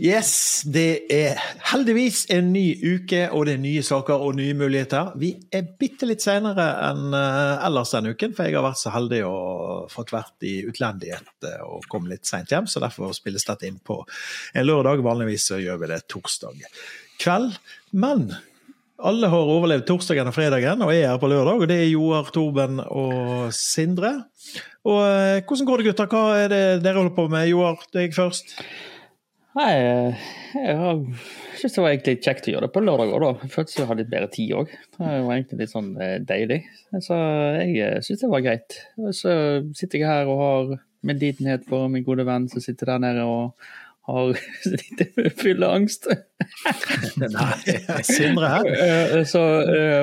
Yes, det er heldigvis en ny uke, og det er nye saker og nye muligheter. Vi er bitte litt senere enn eh, ellers denne uken, for jeg har vært så heldig og fått vært i utlendighet eh, og kom litt seint hjem, så derfor spilles dette inn på en lørdag. Vanligvis så gjør vi det torsdag kveld. Men alle har overlevd torsdagen og fredagen og er her på lørdag, og det er Joar, Torben og Sindre. Og eh, hvordan går det, gutter? Hva er det dere holder på med? Joar, deg først. Nei, jeg syns det var egentlig kjekt å gjøre det på lørdag òg, da. Jeg følte jeg hadde litt bedre tid òg. Det var egentlig litt sånn eh, deilig. Så jeg synes syns det var greit. Så sitter jeg her og har medlidenhet for min gode venn som sitter der nede og har fylleangst. Nei, Sindre her. Eh, så,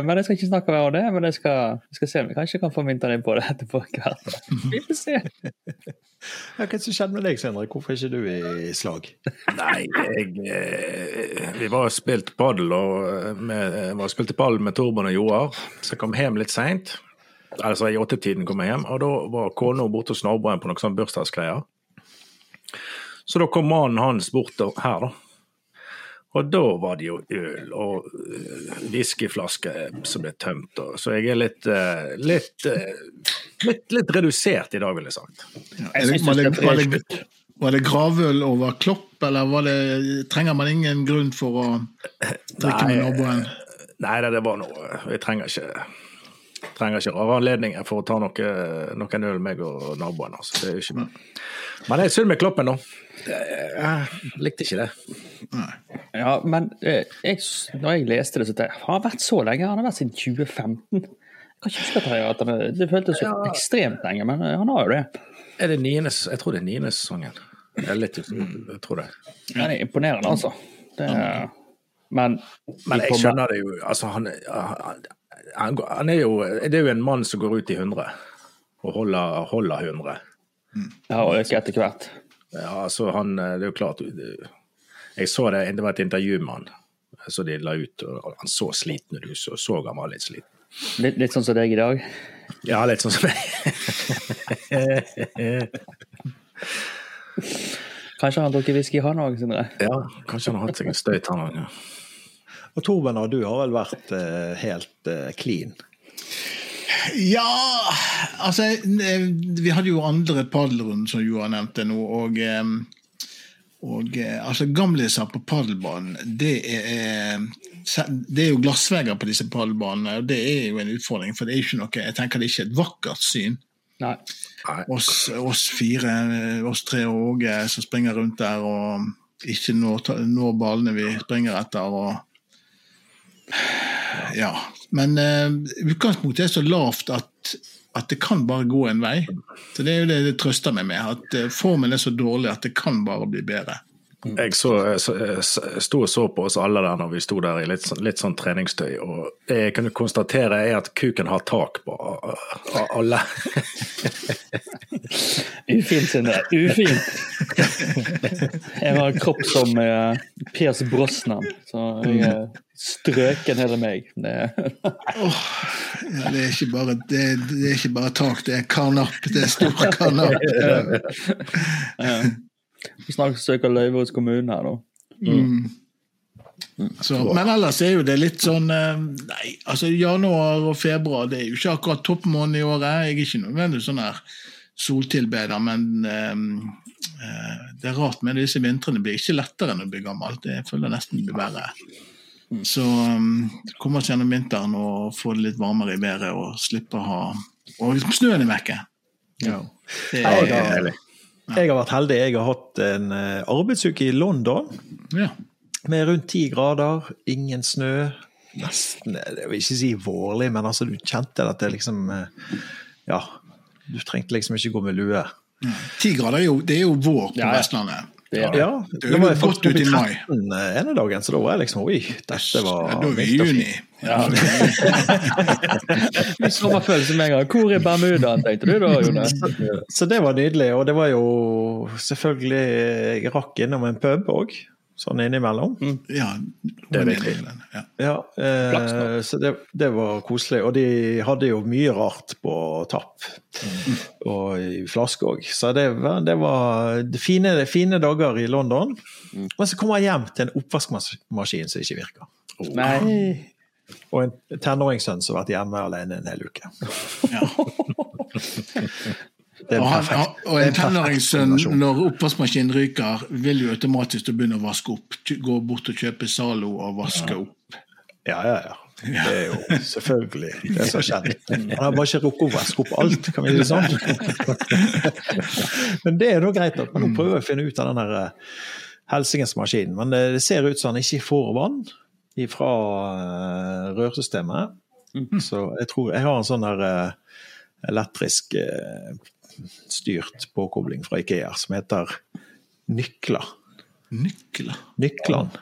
men jeg skal ikke snakke mer om det. Men jeg skal, jeg skal se om jeg kanskje kan få mynta inn på det etterpå. Vi får se. Hva som skjedde med deg, Sindre? Hvorfor er ikke du i slag? Nei, jeg eh, Vi var og spilte padel, og med, var spilte padel med Torben og Joar. Så jeg kom hjem litt seint. Altså i åttetiden kom jeg hjem, og da var kona borte hos naboen på noen sånn bursdagsgreier. Så da kom mannen hans bort her, da. Og da var det jo øl og whiskyflasker som ble tømt. Og, så jeg er litt, litt, litt, litt redusert i dag, ville jeg sagt. Ja, var, det, var, det, var det gravøl over Klopp, eller det, trenger man ingen grunn for å drikke med naboen? Nei, det, var noe Jeg trenger ikke trenger ikke rare anledninger for å ta noe, noen øl, meg og naboen. Altså. Det er ikke Men det er synd med Kloppen, da. Jeg likte ikke det. Ja, men jeg, når jeg leste det, så tenkte jeg han har vært så lenge. Han har vært siden 2015. Jeg kan ikke huske at han, Det føltes så ja. ekstremt lenge, men han har jo det. Er det niende, jeg tror det er niende sesongen. Jeg, er litt, jeg tror det. Ja, det er imponerende, altså. Det er, men, men jeg skjønner det jo. Altså, han, han, han, er jo Det er jo en mann som går ut i 100 og holder, holder 100. Ja, og øker etter hvert. Ja, altså han, det er jo klart Jeg så det, det var et intervju med han så de la ut, og han så sliten ut. Så, så han var litt sliten. Litt, litt sånn som deg i dag? Ja, litt sånn som meg. kanskje han drukker whisky, han òg, Sindre? Ja, kanskje han har hatt seg en støyt, han òg. Ja. Og Torben, du har vel vært uh, helt uh, clean? Ja Altså, vi hadde jo andre padelrunder, som Johan nevnte nå. og og altså Gamliser på padelbanen, det er, det er jo glassvegger på disse padelbanene. og Det er jo en utfordring, for det er ikke noe, jeg tenker det er ikke et vakkert syn. Nei. Oss, oss, fire, oss tre og Åge som springer rundt der og ikke når, når ballene vi springer etter. og ja, men uh, utgangspunktet er så lavt at, at, det kan bare gå en vei. Så Det er jo det det trøster meg med. At uh, formen er så dårlig at det kan bare bli bedre. Jeg så, så, sto og så på oss alle der når vi sto der i litt, sånn, litt sånn treningstøy, og det jeg kunne konstatere er at kuken har tak på alle. Ufint, Sindre. Ufint. Jeg har en kropp som uh, Piers Brosnan, så jeg er strøken hele meg. Det, oh, det, er ikke bare, det, det, er ikke bare tak, det er karnapp. Det er stor karnapp. ja. Vi snakker søker løyve hos kommunen her, da. Mm. Så, men ellers er jo det litt sånn Nei, altså januar og februar det er jo ikke akkurat toppmåned i året. Jeg er ikke nødvendigvis sånn her soltilbeder, men um, uh, det er rart med disse vintrene. Blir ikke lettere enn å bli gammel. Jeg føler nesten det blir verre. Så um, komme oss gjennom vinteren og få det litt varmere i været og slippe å ha Og snøen er vekke. Ja. Det er, deilig. jeg har vært heldig. Jeg har hatt en uh, arbeidsuke i London ja. med rundt ti grader, ingen snø. Nesten Jeg vil ikke si vårlig, men altså du kjente at det liksom uh, Ja, du trengte liksom ikke gå med lue. Ti grader er jo, det er jo vår på ja, Vestlandet. Det, ja, ja. det var godt ut i mai. ene dagen, så da var jeg liksom Oi, dette var ja, Da er vi i juni. Ja. Sommerfølelse med en gang. Hvor er Bermuda, tenkte du da, Jonas? Så det var nydelig. Og det var jo selvfølgelig Jeg rakk innom en pub òg. Sånn innimellom. Ja, Det er viktig. Ja. Ja, eh, så det, det var koselig. Og de hadde jo mye rart på tapp. Og i flaske òg. Så det var, det var fine, fine dager i London. Og så kommer jeg hjem til en oppvaskmaskin som ikke virker. Nei. Og en tenåringssønn som har vært hjemme alene en hel uke. Ja. Og, han, og en tenåringssønn, når oppvaskmaskinen ryker, vil jo automatisk begynne å vaske opp. Gå bort og kjøpe Zalo og vaske opp. Ja, ja, ja. Det er jo selvfølgelig det som har skjedd. Han har bare ikke rukket å vaske opp alt, kan vi si det sånn. Men det er nå greit at man prøver å finne ut av den der eh, helsingens maskinen. Men det det ser ut som han ikke får vann fra rørsystemet. Så jeg tror jeg har en sånn der eh, elektrisk eh, styrt påkobling fra Ikea som heter Nykla. Nykler. Nyklan.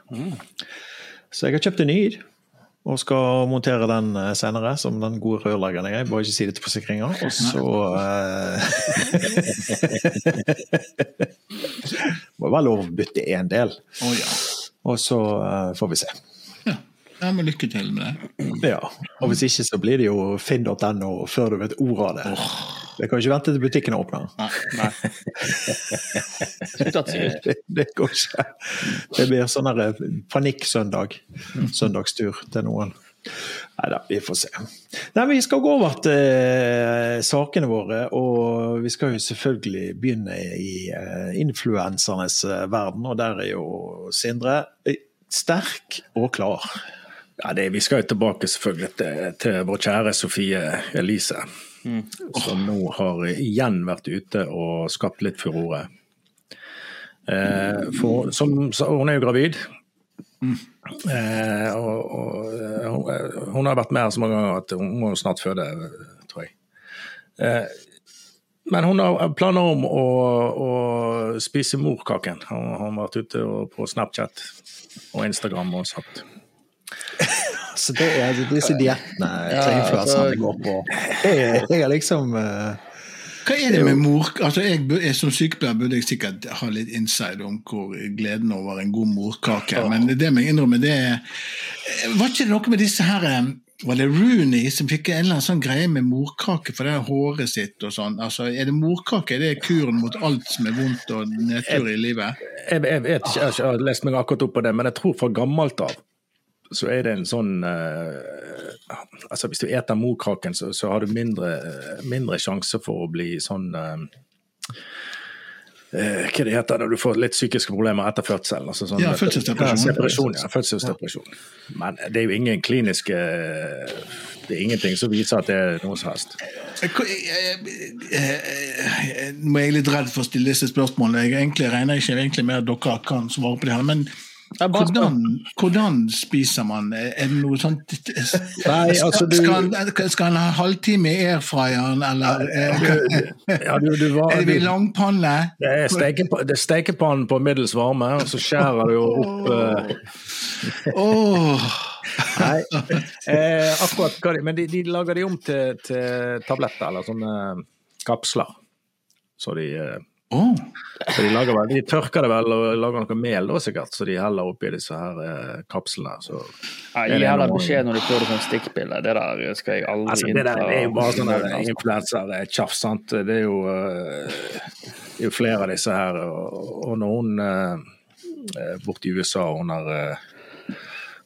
Så jeg har kjøpt en ny og skal montere den eh, senere, som den gode rørleggeren jeg er. Bare ikke si det til forsikringa. Og så eh, Må være lov å bytte én del. Og så eh, får vi se. Ja. Men lykke til med det. Ja. Og hvis ikke, så blir det jo finn.no før du vet ordet av det. Jeg kan ikke vente til butikken åpner. Nei. Nei. Det, det går ikke. Det blir sånn eh, panikksøndag. Søndagstur til noen. Nei da, vi får se. Nei, Vi skal gå over til eh, sakene våre, og vi skal jo selvfølgelig begynne i eh, influensernes verden. Og der er jo Sindre sterk og klar. Ja, det, Vi skal jo tilbake selvfølgelig til, til vår kjære Sofie Elise. Som nå har igjen vært ute og skapt litt furore. Eh, for, som, hun er jo gravid. Eh, og, og eh, hun, har vært med her så mange ganger at hun må snart føde, tror jeg. Eh, men hun har planer om å, å spise morkaken. Hun har vært ute på Snapchat og Instagram og sagt Så det er disse diettene Ja, til influenserne altså- går på. Jeg, jeg er liksom eh, Hva er det med mor... Altså, jeg, jeg, Som sykepleier burde jeg sikkert ha litt inside om hvor gleden over en god morkake Men det må jeg innrømme, det er Var ikke det noe med disse her eh, Var det Rooney som fikk en eller annen sånn greie med morkake for det håret sitt og sånn? Altså, Er det morkake? Er det kuren mot alt som er vondt og nedtur i livet? jeg, jeg vet ikke, jeg har ikke lest meg akkurat opp på det, men jeg tror fra gammelt av så er det en sånn uh, altså Hvis du eter morkaken, så, så har du mindre, eh, mindre sjanse for å bli sånn uh, eh, Hva det heter det, du får litt psykiske problemer etter fødselen. Altså sånn, Ja, fødselsdepresjon. Ja, fødselsdepresjon. Men det er jo ingen kliniske Det er ingenting som viser at det er noe som helst. Nå er jeg litt redd for å stille disse spørsmålene. Jeg egentlig regner ikke egentlig med at dere kan svare på det her. Men. Hvordan, hvordan spiser man? Er det noe sånt Nei, altså, du- skal, skal han ha halvtime i airfryeren, eller er, Ja, du, du, var, er det langpanne? det er stekepannen på middels varme, og så skjærer du jo opp eh, oh. Nei, eh, akkurat hva de, men de, de lager de om til, til tabletter, eller sånne kapsler. Så de, eh, åh. så de, lager vel, de tørker det vel og lager noe mel da sikkert, så de heller oppi disse her eh, kapslene. Så. Ja, Gi heller beskjed når du får det som stikkpille. Det der skal jeg aldri Altså, det der er jo bare sånn influensertjafs, Altså. sant. Det er jo, eh, det er jo flere av disse her. Og, og når hun eh, borte i USA, hun er eh,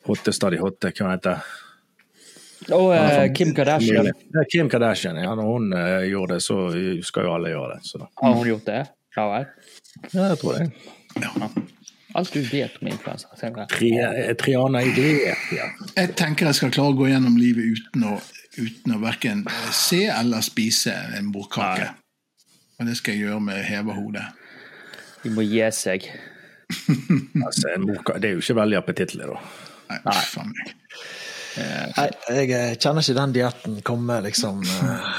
hotte, stadig hotte, hva heter det? Og eh, Kim Kardashian. Ja, Kim Kardashian, ja. Når hun eh, gjorde det, så skal jo alle gjøre det. Så. Har hun gjort det? Ja vel. Ja, jeg tror det. Alt du vet om influensa. Tri Triana Idé, ja. Jeg tenker jeg skal klare å gå gjennom livet uten å, uten å verken se eller spise en morkake. Og det skal jeg gjøre med heva hodet. De må gi seg. Altså, en morka, det er jo ikke veldig appetittlig, da. Nei, uff a meg. Nei, jeg eh, kjenner ikke den dietten komme liksom eh,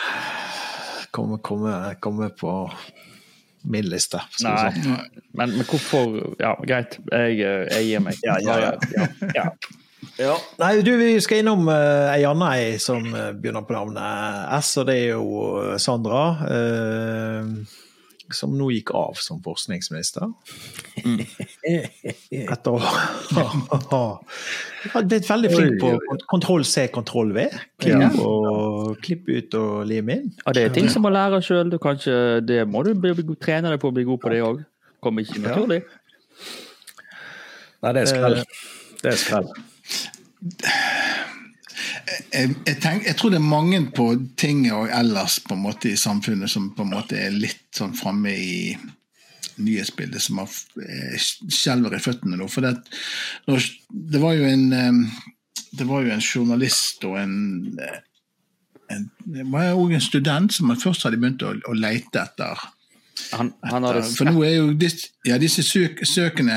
komme, komme, komme på min liste. skal Nei. sånn. Men, men hvorfor Ja, greit. Jeg, eh, jeg gir meg. Ja, ja, ja. ja. Ja. Nei, du, vi skal innom uh, ei anna ei som eh, begynner på navnet S, og det er jo Sandra. Eh, som nå gikk av som forskningsminister. Etter å ha blitt veldig flink på kontroll C, kontroll V. Klipp, og, klipp ut og lim inn. Ja, det er ting som må lære sjøl. Det må du trene deg på å bli god på det òg. Kommer ikke naturlig. Nei, det er skrell. Det er skrell. Jeg, jeg, tenk, jeg, tror det er mange på tinget og ellers på en måte i samfunnet som på en måte er litt sånn framme i nyhetsbildet, som har skjelver i føttene nå. For det, det, var jo en det var jo en journalist og en, en det var jo en student som først hadde begynt å, å lete etter han, han. For nå er jo disse, ja, disse, søk, søkene,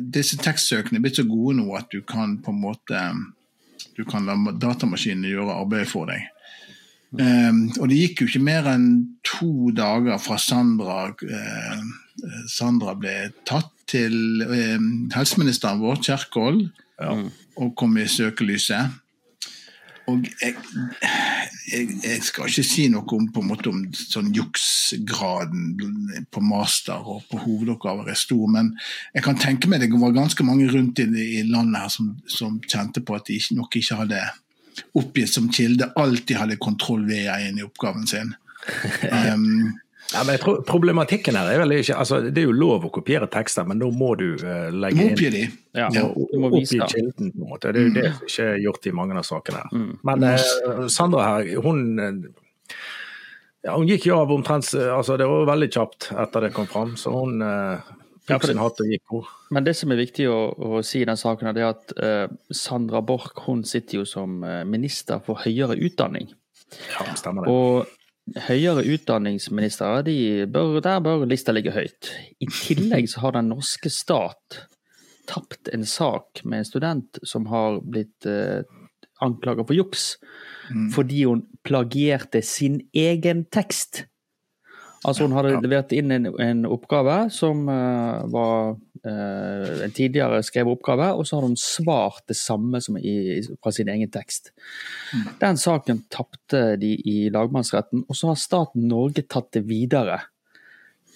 disse tekstsøkene blitt så gode nå at du kan på en måte du kan la datamaskinene gjøre arbeidet for deg. Um, og det gikk jo ikke mer enn to dager fra Sandra, uh, Sandra ble tatt til uh, helseministeren vår, Kjerkol, ja. og kom i søkelyset. Og jeg, jeg, jeg, skal ikke si noe om, på en måte, om sånn juksgraden på master og på hovedoppgaver er stor, men jeg kan tenke meg det var ganske mange rundt i, i landet her som, som, kjente på at de nok ikke hadde oppgitt som kilde alt de hadde kontroll ved i oppgaven sin. Um, Ja, men jeg tror Problematikken her er vel ikke altså Det er jo lov å kopiere tekster, men da må du uh, legge inn Oppgi de. Ja, ja. Du må oppgi kilden, på en måte. Det er jo mm. det som ikke er gjort i mange av sakene. her. Mm. Men uh, Sandra her, hun ja, hun gikk jo av omtrent altså Det var veldig kjapt etter det kom fram, så hun uh, ja, sin hatt og gikk hun. Men det som er viktig å, å si i den saken, er at uh, Sandra Borch hun sitter jo som minister for høyere utdanning. Ja, stemmer det. Og høyere utdanningsministre, de bør, der bør lista ligge høyt. I tillegg så har den norske stat tapt en sak med en student som har blitt eh, anklaget for juks, mm. fordi hun plagierte sin egen tekst. Altså Hun hadde levert inn en, en oppgave som uh, var en tidligere skrevet oppgave, og så hadde hun svart det samme som i, fra sin egen tekst. Mm. Den saken tapte de i lagmannsretten, og så har staten Norge tatt det videre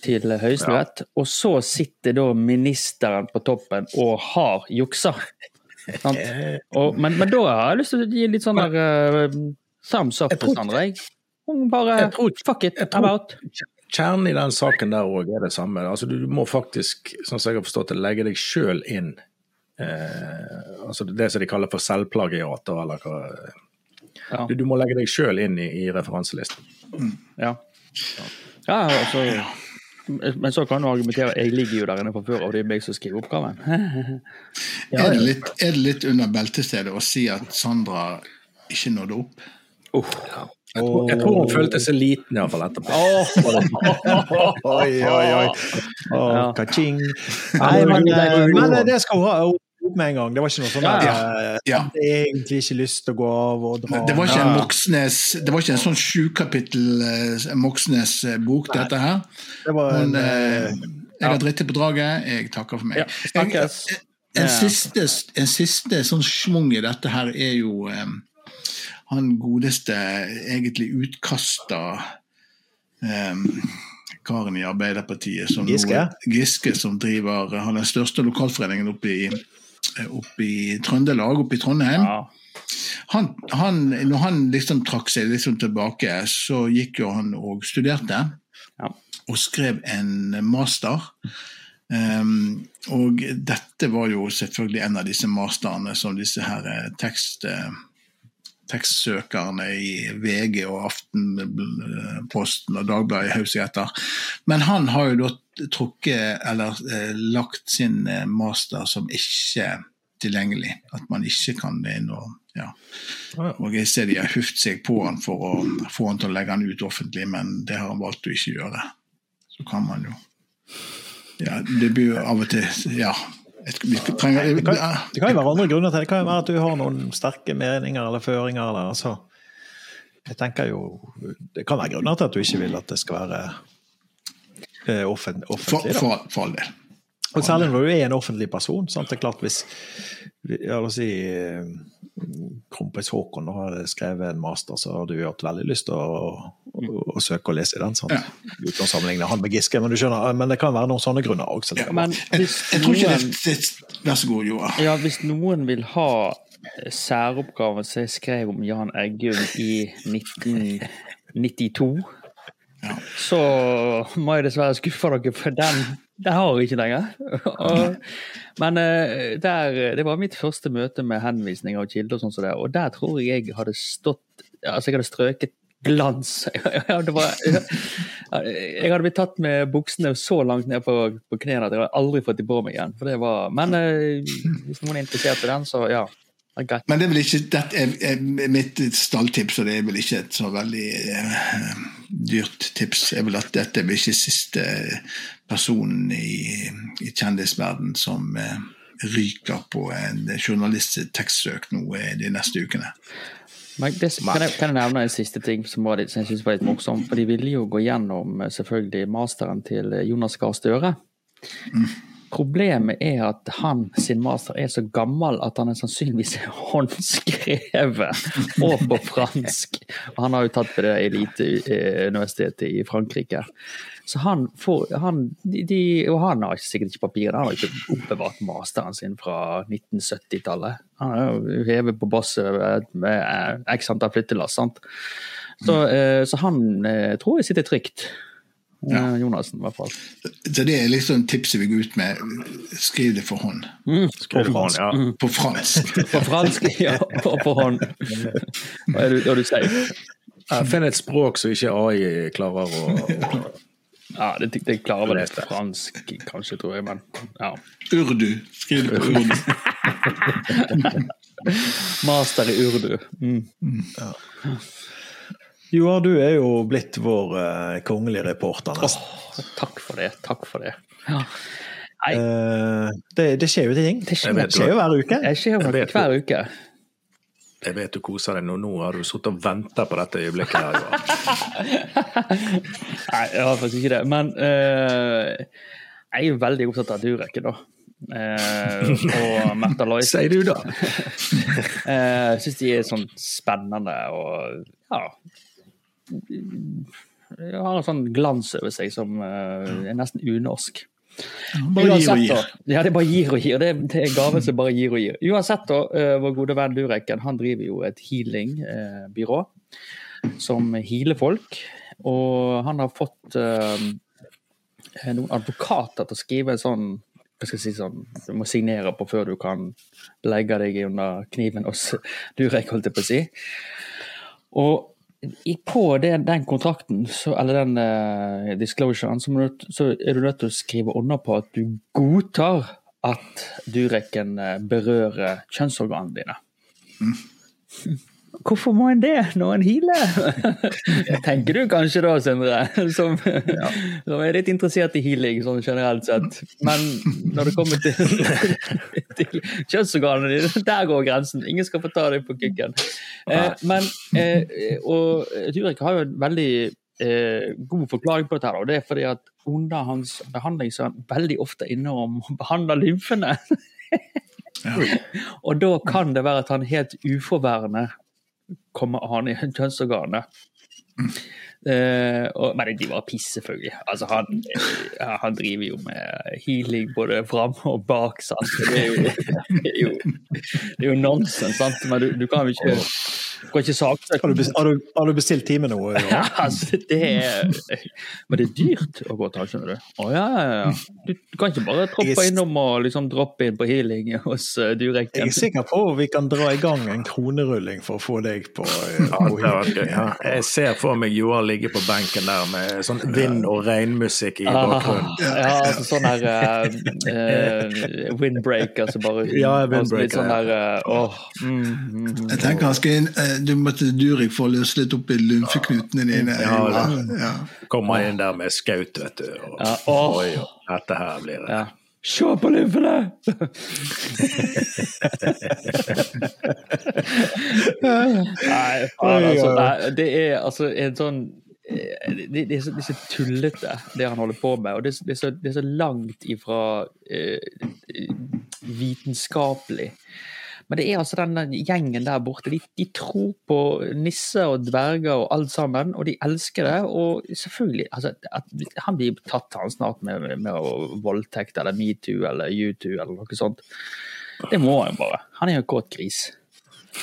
til Høyesterett. Ja. Og så sitter da ministeren på toppen og har juksa. og, men, men, da har jeg lyst til å gi litt sånn der uh, thumbs up til Sandra. Hun bare Fuck it, I'm out kjernen i den saken der òg er det samme. Altså, du, må faktisk, sånn som jeg har forstått det, legge deg sjøl inn. Eh, altså det som de kaller for selvplagiater, eller hva ja. du, du, må legge deg sjøl inn i, i referanselisten. Mm. Ja. ja, altså men så kan du argumentere jeg ligger jo der inne fra før, og det er meg som skriver oppgaven. ja, er, det litt, er det litt under beltestedet å si at Sandra ikke nådde opp? Uh, ja. Jeg tror, jeg tror, hun følte seg liten iallfall etterpå. Oh, oi, oi, oi. Oh, Ka-ching. Nei, men, men, det skal hun ha opp med en gang. Det var ikke noe sånn at ja, ja. jeg egentlig ikke lyst til å gå av og dra. Det var ikke en Moxnes, det var ikke en sånn sjukapittel Moxnes-bok, dette her. Det var en, Men, jeg har dritt på draget, jeg takker for meg. Ja, en, en, siste, en siste sånn schwung i dette her er jo um, han godeste egentlig utkasta um, karen i Arbeiderpartiet som Giske? Nå, Giske som driver har den største lokalforeningen oppe i, oppe i Trøndelag, oppe i Trondheim. Ja. Han, han, når han liksom trakk seg liksom tilbake, så gikk jo han og studerte. Ja. Og skrev en master. Um, og dette var jo selvfølgelig en av disse masterne som disse her tekst... Uh, tekstsøkerne i VG og Aftenposten og Dagbladet i hauset etter. Men han har jo da trukket, eller eh, lagt sin eh, master som ikke tilgjengelig. At man ikke kan inn og ja. Og jeg ser de har huft seg på han for å få han til å legge han ut offentlig, men det har han valgt å ikke gjøre. Så kan man jo Ja, det blir jo av og til Ja, Trenger, det, kan, det, kan, jo være andre grunner til det. Det kan jo være at du har noen sterke meninger eller føringer. Eller, altså. Jeg tenker jo, Det kan være grunner til at du ikke vil at det skal være offentlig. offentlig. For, for, for all del. Og Særlig når du er en offentlig person. Sant? Det er klart Hvis la oss si, kronprins Haakon har skrevet en master, så har du hatt veldig lyst til å, å å søke og lese i den. sant? Ja. Uten å sammenligne han med Giske, men du skjønner, men det kan være noen sånne grunner òg. Ja. Jeg, jeg tror ikke noen, det, det Vær så god, Joa. ja, hvis noen vil ha særoppgaven som jeg skrev om Jan Eggum i 1992, Ja. så må jeg dessverre skuffe dere, for den, den har jeg ikke lenger. Men eh, der, det var mitt første møte med henvisninger og kilder, og sånn som det, og der tror jeg jeg hadde stått Altså, jeg hadde strøket glans. Det var, jeg hadde blitt tatt med buksene så langt ned på, på knærne at jeg hadde aldri fått dem på meg igjen. For det var, men eh, hvis noen er interessert i den, så ja. Men det er vel ikke det er, mitt stalltips, og det er vel ikke et så veldig uh, dyrt tips, er vel at dette vel ikke siste personen i, i kjendisverden som uh, ryker på en journalisttekstsøk nå eh, de neste ukene. Men det, kan, jeg, kan jeg nevne en siste ting som, var som jeg synes var litt morsom? For de ville jo gå gjennom selvfølgelig masteren til Jonas Gahr Støre. Problemet er at han sin master er så gammel at han er sannsynligvis håndskrevet og på fransk. Han har jo tatt på det eliteuniversitetet i Frankrike. Så han får han, de, Og han har sikkert ikke papirene, han har ikke oppbevart masteren sin fra 1970-tallet. Han er jo hevet på bosset med x antall flyttelass. sant? Så, eh, så han eh, tror jeg sitter trygt. Eh, Jonassen, i hvert fall. Så det er liksom tipset vi går ut med. Skriv det for hånd. Skriv det på han, ja. På fransk. På fransk, ja. Og på hånd. Hva er du, er du sier? Ja, Finn et språk som ikke AI klarer å, å Ja, det, det klarer vel det. fransk, kanskje, tror jeg, men ja. Urdu. Skriv det på urdu. Master i urdu. Mm. Joar, du er jo blitt vår uh, kongelige reporter, nesten. Åh, takk for det, takk for det. Ja. Nei, Eh, det, det skjer jo ting. det skjer, vet Det skjer jo hver uke. jeg skjer jo vet hver uke. Jeg vet du koser deg nå. Nå har du sittet og venta på dette øyeblikket. her. Nei, jeg har faktisk ikke det. Men uh, jeg er veldig opptatt av Durek, da. Uh, og Märtha Lois. Sier du da? Jeg Jeg syns de er sånn spennende og ja har en sånn glans over seg som eh, er nesten unorsk. Bare gir og gir. Ja, det bare gir og gir. Det, det er gaven som bare gir og gir. Uansett, da, eh, vår gode venn Lureken han driver jo et healingbyrå som healer folk. Og han har fått eh, noen advokater til å skrive en sånn hva skal si sånn, Du må signere på før du kan legge deg under kniven hos Durek, holdt jeg på å si. Og på den, den kontrakten, så, eller den uh, disclosuren, så, du, så er du nødt til å skrive under på at du godtar at Dureken eh, berører kjønnsorganene dine. Hvorfor må en det når en healer? Tenker du kanskje da, Sindre, som, som er litt interessert i healing sånn generelt sett. Men når det kommer til, til kjønnsorganene dine, der går grensen. Ingen skal få ta deg på kukken. Eh, men, eh, og Durek har jo en veldig eh, god forklaring på dette, og det er fordi at under hans behandling så er han veldig ofte inne og behandler lymfene. Og da kan det være at han helt uforværende kommer an i kjønnsorganet. Eh, og, men de var piss, selvfølgelig. Altså, han, eh, han driver jo med healing både fram og bak. Sant? Det, er jo, det, er jo, det er jo nonsens, sant? men du, du kan jo ikke du kan ikke saksøke Har har, du, har du bestilt time nå? ja, altså, det er Men det er dyrt å gå til, skjønner du. Å ja, ja, ja. Du, du kan ikke bare troppe innom og liksom droppe inn på healing hos uh, Durek. Jeg er sikker på vi kan dra i gang en kronerulling for å få deg på, Ja, på det gøy. Ja. Jeg ser for meg Joar ligge på benken der med sånn vind- og regnmusikk i bakgrunnen. Ja, altså sånn her uh, eh, windbreak, altså bare Ja, altså windbreaker, Litt sånn her, uh, oh, mm, mm. Jeg tenker han skal inn, eh, Du måtte Durek få løst litt opp i lymfeknutene dine. Ja, Ja, Komme. Kommer inn der med skaut, vet du. Og, Ja, oh. oi, dette her blir det. Ja. Se på lymfene! Nei, faen, altså, nei, det er altså en sånn det, det, er så, det er så tullete, det han holder på med. Og det, så- det, er, så, det er så langt ifra eh, vitenskapelig. Men det er altså den gjengen der borte. De, de tror på nisser og dverger og alt sammen, og de elsker det. Og selvfølgelig altså, at Han blir tatt han snart med, med voldtekt eller metoo eller U2 eller noe sånt. Det må han bare. Han er jo en kåt gris.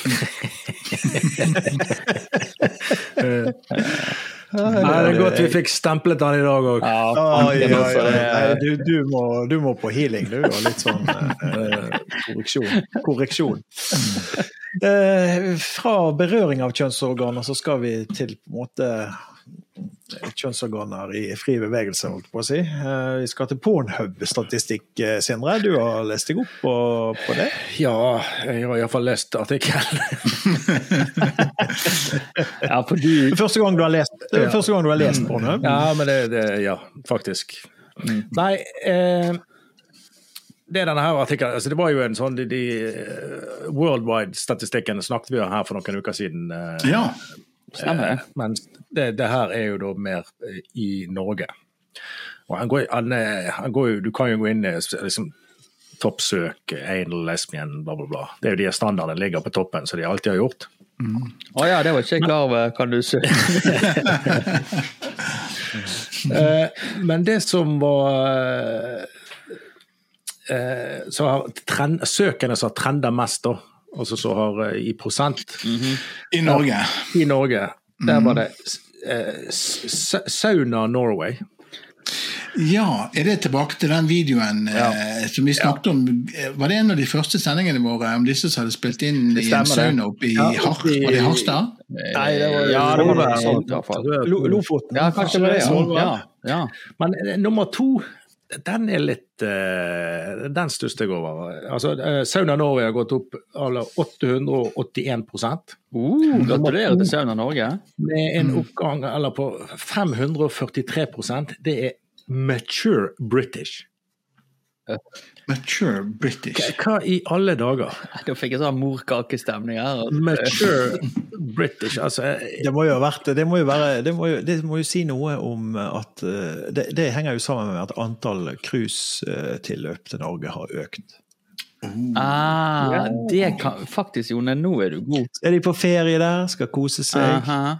Nei, det er godt vi fikk stemplet den i dag òg. du, du, må, du, må, på healing, du, og litt sånn eh, korreksjon. korreksjon. Eh, fra berøring av kjønnsorganer så skal vi til på en måte kjønnsorganer i fri bevegelse, holdt på å si. Eh, vi skal til Pornhub-statistikk, eh, Sindre. Du har lest deg opp på, på det? Ja, jeg har iallfall lest artikkelen. ja, fordi... Første gang du har lest, ja. første gang du har lest Pornhub? Ja, men det, det ja, faktisk. Mm. Nei eh, det er denne her artikkelen, altså det var jo en sånn de, de Worldwide-statistikken snakket vi om her for noen uker siden. Ja. Stemmer. Eh, men det, det, her er jo da mer eh, i Norge. Han går, han, han går du kan jo gå inn i liksom, toppsøk, anal, lesbian, bla, bla, bla. Det er jo de standardene ligger på toppen, som de alltid har gjort. Å mm. oh, ja, det var ikke jeg klar over. Kan du søke? Eh, men det som var så har trend, Søkene som har trenda mest, da, altså så har eh, i prosent. Mm -hmm. I Norge? I Norge. Der var det eh, Sauna Norway. Ja, er det tilbake til den videoen ja. eh, som vi snakket ja. om? Var det en av de første sendingene våre om disse som hadde spilt inn i en sauna oppe i ja, var det Harstad? Nei, det var, ja, det var, fall. Lofoten. Ja, kanskje det. Ja. Ja. Men eh, nummer to den er litt uh, Den største jeg over. Altså, uh, Sauna Norge har gått opp eller 881% uh, Gratulerer til Sauna Norge. Med en oppgang eller på 543% Det er mature British. Mature British. Hva, hva i alle dager? Da fikk jeg sånn morkakestemning her. Mature British, altså Det må jo ha vært det må jo, være, det må jo, det må jo si noe om at eh, det, det, henger jo sammen med at antall cruisetilløp til Norge har økt. Ah, det kan faktisk, Jone, nå er du god. Er de på ferie der, skal kose seg? Aha.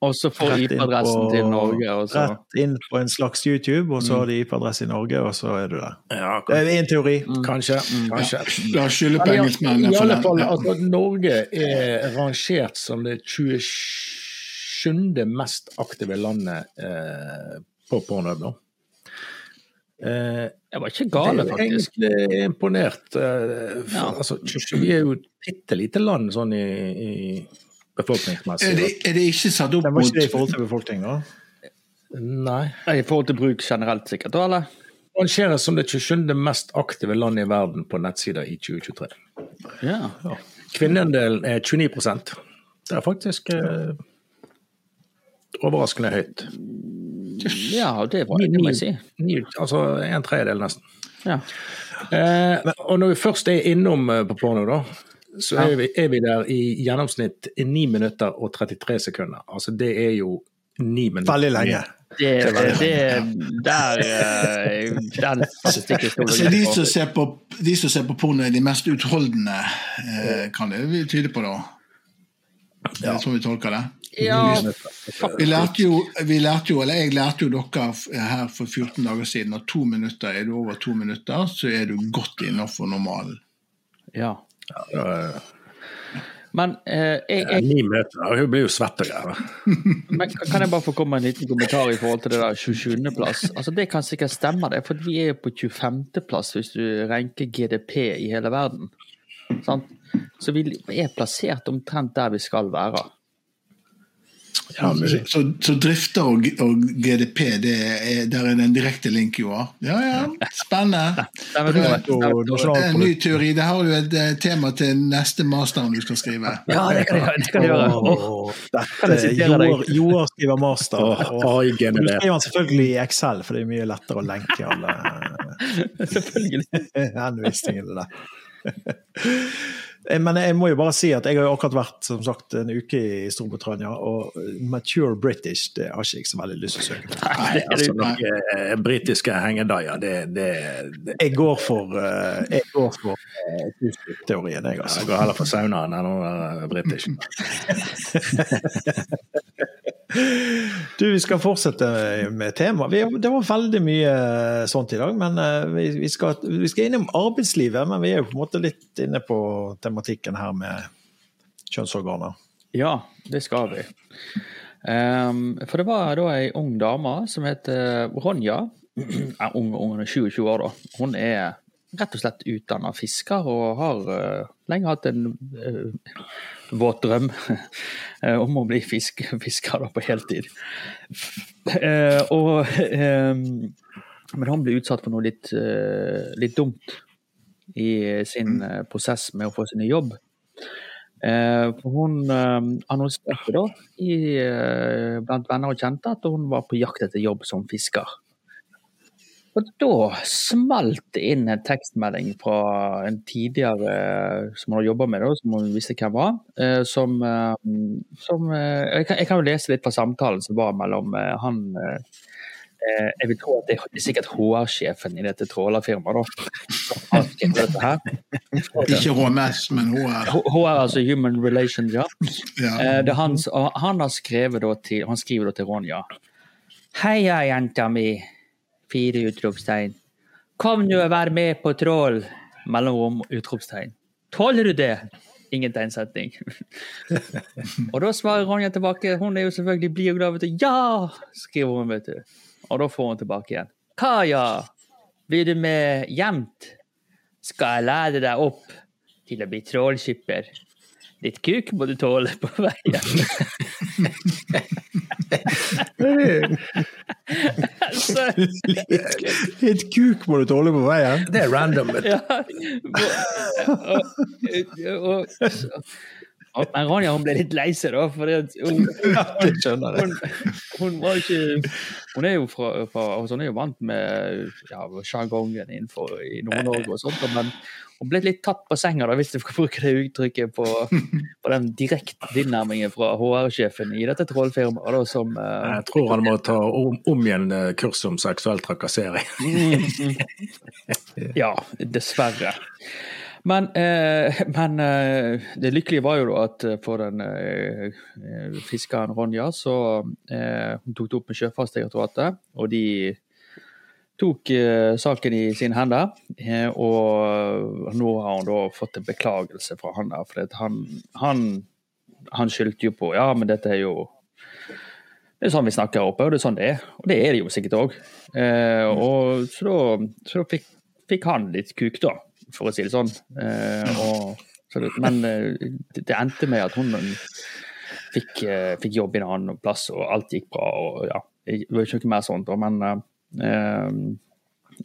Og så får IP-adressen til Norge. Og så. Rett inn på en slags YouTube, og så har de IP-adresse i Norge, og så er du der. Ja, det er en teori. Mm. Kanskje. Mm. kanskje. La oss skylde på engelskmennene. I alle fall, altså, Norge er rangert som det 27. mest aktive landet eh, på Pornhub nå. Eh, jeg var ikke gale, faktisk. Jeg er egentlig imponert. Eh, for, ja. altså, vi er jo et bitte lite land sånn i, i befolkningsmessig. Er det, er det ikke satt opp mot Det i forhold til befolkning, da? Nei. I forhold til bruk generelt, sikkert, da, eller? Rangeres som det 27. mest aktive landet i verden på nettsider i 2023. Ja. ja. Kvinneandelen er 29% Det er faktisk eh, overraskende høyt. Ja, det, var, det må jeg si. Ni, altså en tredjedel, nesten. Ja. Eh, og når vi først er innom eh, på porno, da, så er vi, er vi, der i gjennomsnitt 9 minutter og 33 sekunder. Altså det er jo 9 minutter. Veldig lenge. Det, det, det der det Den statistikken skal Så de som ser på, de som ser på porno, er de mest utholdende, eh, kan det tyde på, da? Det er sånn vi tolker det? Ja, vi lærte, jo, vi lærte jo, eller Jeg lærte jo dere her for 14 dager siden at to minutter, er du over to minutter, så er du godt innafor normalen. Ja. Men eh, jeg, jeg, Ni meter, hun blir jo svett og greier. Men kan jeg bare få komme med en liten kommentar i forhold til det der 27.-plass? Altså, det kan sikkert stemme, det, for vi er jo på 25.-plass hvis du renker GDP i hele verden. Sant? Så vi er plassert omtrent der vi skal være. Ja, så, så, drifter og, og GDP, det er, der er det en direkte link, Joar? Ja ja, spennende. Det er en ny teori. Det har du et eh, tema til neste masteren du skal skrive. Ja, det kan jeg, det kan jeg gjøre. Oh, dette, Joar skriver master. Og, du skriver den selvfølgelig i Excel, for det er mye lettere å lenke alle Selvfølgelig. henvisningene der. Eh, Men jeg må jo bare si at jeg har jo akkurat vært som sagt, en uke i Storbritannia, og mature British det har ikke jeg så veldig lyst til å søke på. Nei, det altså noen eh, britiske hengedaier, det, det, det Jeg går for, eh, jeg går for eh, teorien, jeg, altså. Jeg går heller for saunaen enn å være british. Du, vi skal fortsette med temaet. Det var veldig mye eh, sånt i dag, men eh, vi, skal, vi skal innom arbeidslivet. Men vi er jo på en måte litt inne på tematikken her med kjønnsorganer. Ja, det skal vi. Um, for det var da ei ung dame som heter Ronja. Er ung, ung, er 27 år, da. Hun er rett og slett utdanna fisker og har uh, lenge hatt en uh, våt drøm eh, om å bli fisk, fisker på heltid. Eh, og, ehm, men hun ble utsatt for noe litt, eh, litt dumt i sin eh, prosess med å få seg ny jobb. Eh, hun eh, annonserte da i, eh, blant venner og kjente at hun var på jakt etter jobb som fisker. Og da smalt det inn en tekstmelding fra en tidligere som hun har jobba med, som hun visste hvem var. eh, Som, eh, som eh, jeg, kan, jeg kan jo lese litt fra samtalen som var mellom han Jeg vil tro at det er- er sikkert HR-sjefen i dette trålerfirmaet. Ikke HMS, men HR. HR, altså Human Relations, ja. Ja. Det han, han da til, han skriver til Ronja. Heia, jenta mi. Fire utropstegn. Kom nå og vær med på trål. Mellom utropstegn. Tåler du det? Ingen tegnsetning. og da svarer Ronja tilbake. Hun er jo selvfølgelig blid og glad. vet du. Ja! skriver hun, vet du. Og da får hun tilbake igjen. Kaja. Blir du med gjemt? Skal jeg lære deg opp til å bli trålskipper? Litt kuk må du tåle på veien. Litt kuk må du tåle på veien. Det er random. ja. Og, og, og, og, men Rania hun ble litt lei seg, da. For det, hun, hun, hun var ikke Hun er jo fra, fra altså hun er jo vant med ja, sjargongen innenfor i Nord-Norge og sånt, men hun ble litt tatt på senga, da, hvis du skal bruke det uttrykket, på, på den direkte tilnærmingen fra HR-sjefen i dette trollfirmaet. da, som... eh, Jeg tror han må ta om, om igjen eh, kurs om seksuell trakassering. Ja, dessverre. Men, eh, men eh, det lykkelige var jo at eh, for den eh, fiskeren Ronja, så eh, hun tok det opp med Sjøfartsdirektoratet, og de tok eh, saken i sine hender. Eh, og nå har hun da fått en beklagelse fra han der, for han, han, han skyldte jo på Ja, men dette er jo det er sånn vi snakker her oppe, og det er sånn det er. Og det er det jo sikkert òg. Eh, så da, så da fikk, fikk han litt kuk, da, for å si det sånn. Eh, og, så det, men eh, det, endte med at hun fikk, eh, fikk jobb i en annen plass, og alt gikk bra. og ja, Det var ikke noe mer sånt, men eh,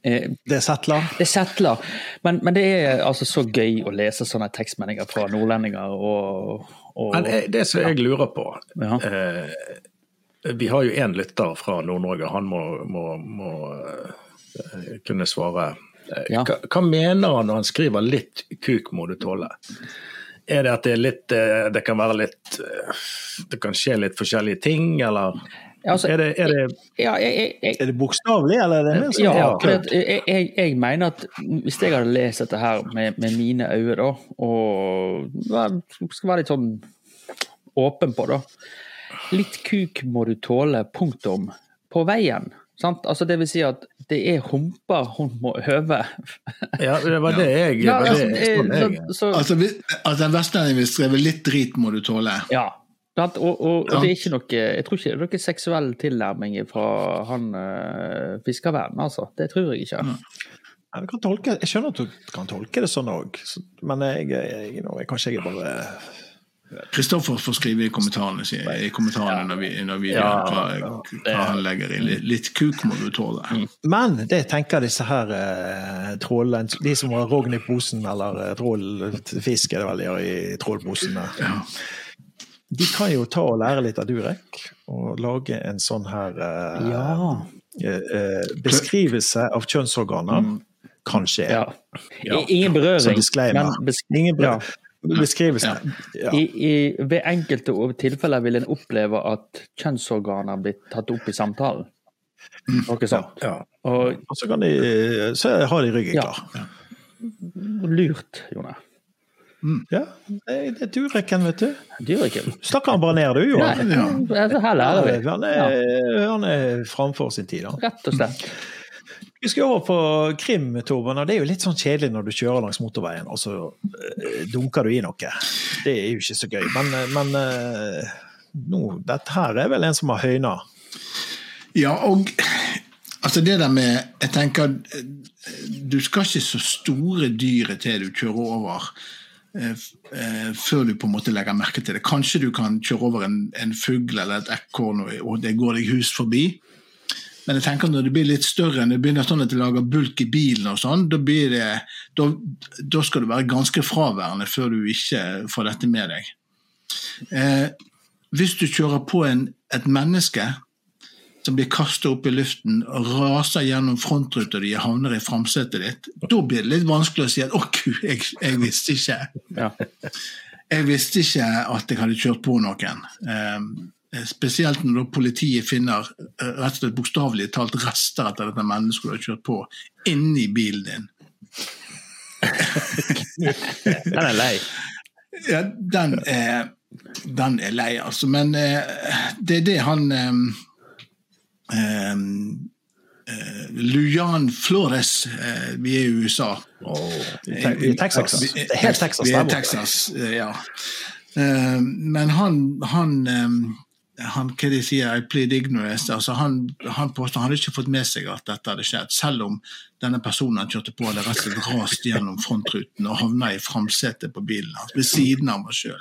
eh, Det settler. det settler. Men, men det er altså så gøy å lese sånne tekstmeldinger fra nordlendinger og, og Men eh, det som jeg lurer på ja. eh, Vi har jo én lytter fra Nord-Norge. Han må, må, må eh, kunne svare. Ja. Hva, hva mener han når han skriver 'litt kuk må du tåle'? Er det at det er litt Det kan være litt Det kan skje litt forskjellige ting, eller altså, er det, er det ja, jeg, jeg, jeg, det bokstavelig, eller er det mer sånn? Ja, Ja, jeg, jeg, jeg mener at hvis jeg hadde lest dette her med, med mine øyne, da, og skal være litt sånn åpen på det Litt kuk må du tåle, punktum, på veien. Sant? Altså det vil si at det er humper hun må øve. Ja, det var det jeg, Ja, var altså, det, sånn jeg så, så, Altså, vi- altså En vestlending vil streve 'litt drit må du tåle'. ja. Og, og, og det er ikke noe Jeg tror ikke det er noe seksuell tilnærming fra han øh, fiskervennen, altså. Det tror jeg ikke. Ja, kan tolke, jeg skjønner at du kan tolke det sånn òg, men jeg, jeg, jeg, jeg, kanskje jeg bare Kristoffer får skrive i kommentarene, i kommentarene når vi, når vi Ja, hva, hva han legger inn. Litt, litt kuk må du tåle. Men det tenker disse her eh, trålene, de som har rogn i posen, eller eh, trålfisk er det vel de har i trålposene, de kan jo ta og lære litt av Durek, og lage en sånn her eh, Ja. eh, eh, beskrivelse av kjønnsorganer. kanskje er. Ja. Ja. Ingen berøring, men beskri Ingen ja. beskrivelse. Ja. I, i, ved enkelte tilfeller vil en oppleve at kjønnsorganer blir tatt opp i samtalen. Noe sånt. Ja. Og så, kan de, så har de ryggen Ja. klar. lurt, Jone. Ja, det det durer ikke, vet du. Dureken. Snakker han bare ned, du, jo. Nei, Ja. her lærer vi. Han er, han er framfor sin tid, da. Rett og slett. Vi skal over på krim, Torben. og Det er jo litt sånn kjedelig når du kjører langs motorveien, og så eh, dunker du i noe. Det er jo ikke så gøy. Men, eh, men eh, nå, dette her er vel en som har høyna. Ja, og altså det der med Jeg tenker du skal ikke så store dyret til du kjører over før du på en måte legger merke til det. Kanskje du kan kjøre over en, en fugl eller et ekorn, og, det går deg hus forbi. Men jeg tenker når det blir litt større, når det begynner sånn at det lager bulk i bilen, og sånn, da, det, da, da skal du være ganske fraværende før du ikke får dette med deg. Eh, hvis du kjører på en, et menneske som blir kastet opp i luften og raser gjennom frontruta di og havner i framsetet ditt, da blir det litt vanskelig å si at 'å gud, jeg, jeg visste ikke'. Ja. Jeg visste ikke at jeg hadde kjørt på noen. Eh, spesielt når politiet finner eh, rett og slett bokstavelig talt rester etter dette mennesket du har kjørt på, inni bilen din. Den er lei. Ja, den er, den er lei, altså. Men eh, det er det han eh, eh, eh, Lujan Flores uh, Vi er i USA. I i Texas. Vi- Det er helt Texas Vi er borte. Texas, uh, ja. Eh, men han, han, um, han hva de sier, I plead ignorance. Altså han, han påstår han hadde ikke fått med seg at dette hadde skjedd, selv om denne personen han kjørte på, hadde rett og slett rast gjennom frontruten og havna i framsetet på bilen hans, ved siden av meg sjøl.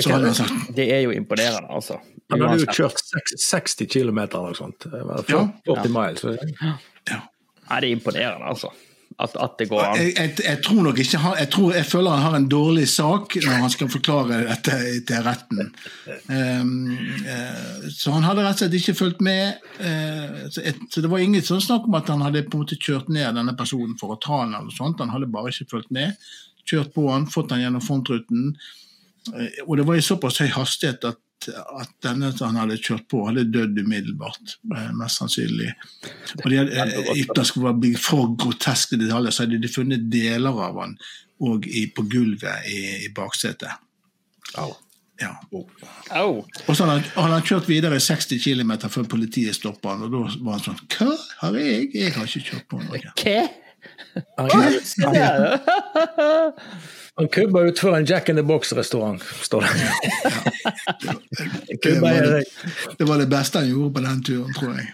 Så hadde han Det er jo imponerende, altså. Han hadde jo kjørt 60 km eller noe sånt. Det var Ja. 40 miles. ja. Nei, det er imponerende, altså. At, at det går an. Jeg, jeg, jeg tror nok ikke han, jeg, tror, jeg føler han har en dårlig sak når han skal forklare dette til retten. Um, uh, så han hadde rett og slett ikke fulgt med. Uh, så, et, så Det var ingen sånn snakk om at han hadde på en måte kjørt ned denne personen for å ta han eller sånt. Han hadde bare ikke fulgt med. Kjørt på han, fått han gjennom frontruten. Eh, og det var i såpass høy hastighet at, at denne som han hadde kjørt på, hadde dødd umiddelbart. eh, Mest sannsynlig. Og de hadde, ytterst for å bli for groteske detaljer, så hadde de funnet deler av han og i, på gulvet i, i baksetet. Au. Ja. Au! Og så hadde han, hadde kjørt videre 60 km før politiet stoppa han, og da var han sånn Hva har jeg? Jeg har ikke kjørt på noe. Hva? Hva? Ja. han kubba utfor en Jack in the Box-restaurant, står det. Det var det, det. var det beste han gjorde på den turen, tror jeg.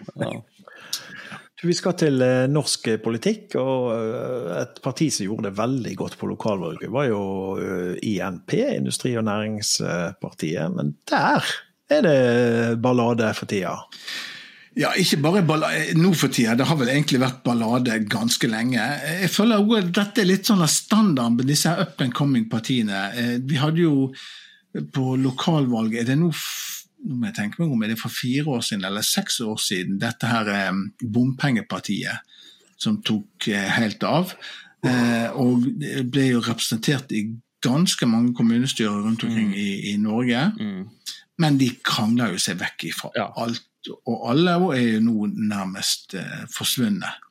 Vi skal til eh, norsk politikk, og eh, et parti som gjorde det veldig godt på lokalvalget, var jo eh, INP, Industri- og Næringspartiet. Men der er det ballade for tida. Ja, ikke bare nå for tida, det har vel egentlig vært ballade ganske lenge. Jeg føler også at dette er litt sånn av standard med disse up and coming-partiene. Eh, Vi hadde jo på lokalvalget Er det nå nå må jeg tenke meg om, er det for fire år siden eller seks år siden dette her eh, bompengepartiet som tok eh, helt av. Og ble jo representert i ganske mange kommunestyrer rundt omkring i, i Norge. Mm. Men de krangler jo seg vekk ifra Ja. alt og alle, er jo nå nærmest eh, forsvunnet.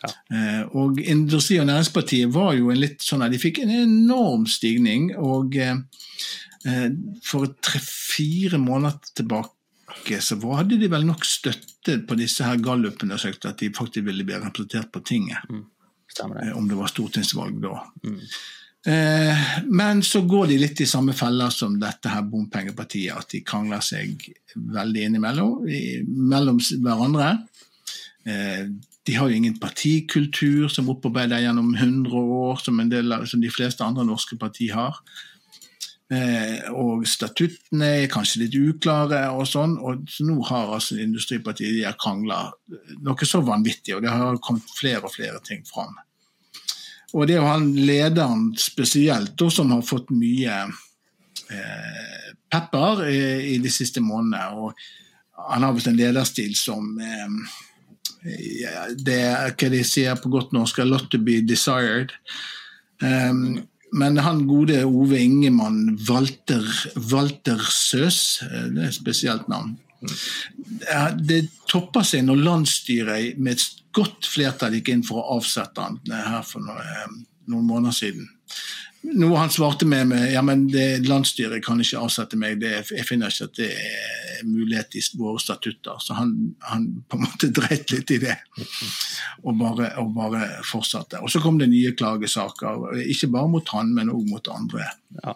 Ja. Eh, og Industri- og Næringspartiet var jo en litt sånn at de fikk en enorm stigning. Og eh, for tre-fire måneder tilbake så hadde de vel nok støtte på disse her gallupundersøkelsene at de faktisk ville bli representert på tinget, Mm. det. om det var stortingsvalg da. Mm. Eh, men så går de litt i samme feller som dette her bompengepartiet, at de krangler seg veldig innimellom mellom hverandre. Eh, de har jo ingen partikultur som opparbeider gjennom 100 år, som, del som de fleste andre norske partier har. Eh, og statuttene er kanskje litt uklare, og sånn, og så nå har altså Industripartiet de krangla noe så vanvittig, og det har kommet flere og flere ting fram. Og det er jo han lederen spesielt som har fått mye eh, pepper i, i de siste månedene. og Han har visst en lederstil som, eh, Det hva de sier på godt norsk, a lot to be desired. Um, men han gode Ove Ingemann Walter, Walter Søs, eh, det er et spesielt navn. Det topper seg når landsstyret med et godt flertall gikk inn for å avsette han eh, her for noen, noen måneder siden. Noe han svarte med, med ja, men det, landsstyret kan ikke avsette meg, det, jeg finner ikke at det er mulighet i våre statutter. Så han, han på en måte dreit litt i det, og bare, og bare fortsatte. Og så kom det nye klagesaker, ikke bare mot han, men òg mot andre Ja.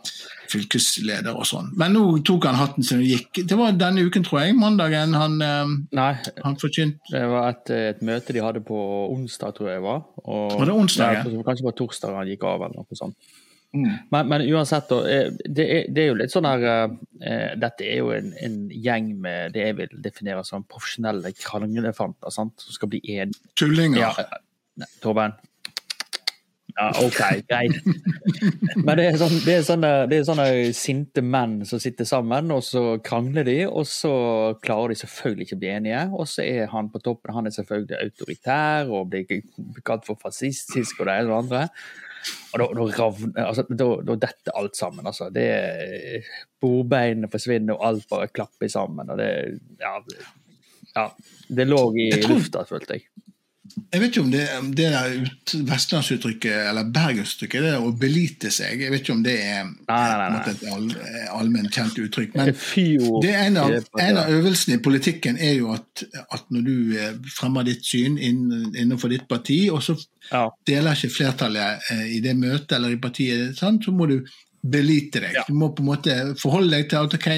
fylkesledere og sånn. Men nå tok han hatten sin og gikk. Det var denne uken, tror jeg, mandagen, han, eh, Nei, han forkynte det var et, et møte de hadde på onsdag, tror jeg det var. Og, Var det onsdag, ja? kanskje på torsdag han gikk av, eller noe sånt. Mm. Men, men uansett, eh, det er, det er jo litt sånn her uh, Dette er jo en, en gjeng med det jeg vil definere som profesjonelle kranglefanter sant? som skal bli enige. tullinger. Ja, eh, nei, Torben? Ja, OK, greit. Men det er, sånn, det, er sånne, det er sånne sinte menn som sitter sammen, og så krangler de, og så klarer de selvfølgelig ikke å bli enige. Og så er han på toppen, han er selvfølgelig autoritær og blir kalt for fascistisk og det ene og det andre. Og da, da, ravner- altså, da, da detter alt sammen. Altså. Det, bordbeinene forsvinner, og alt bare klapper sammen. Og det, ja, det- ja, det lå i lufta, følte jeg. Jeg vet ikke om det, det der ut, vestlandsuttrykket eller bergensuttrykket, det der å belite seg, jeg vet ikke om det er Nei, nei, nei. et all, allment kjent uttrykk. Men det er en av, en av øvelsene i politikken er jo at, at når du eh, fremmer ditt syn inn, innenfor ditt parti, og så Ja. deler ikke flertallet eh, i det møtet eller i partiet, sant? så må du belite deg. Ja. Du må på en måte forholde deg til at ok,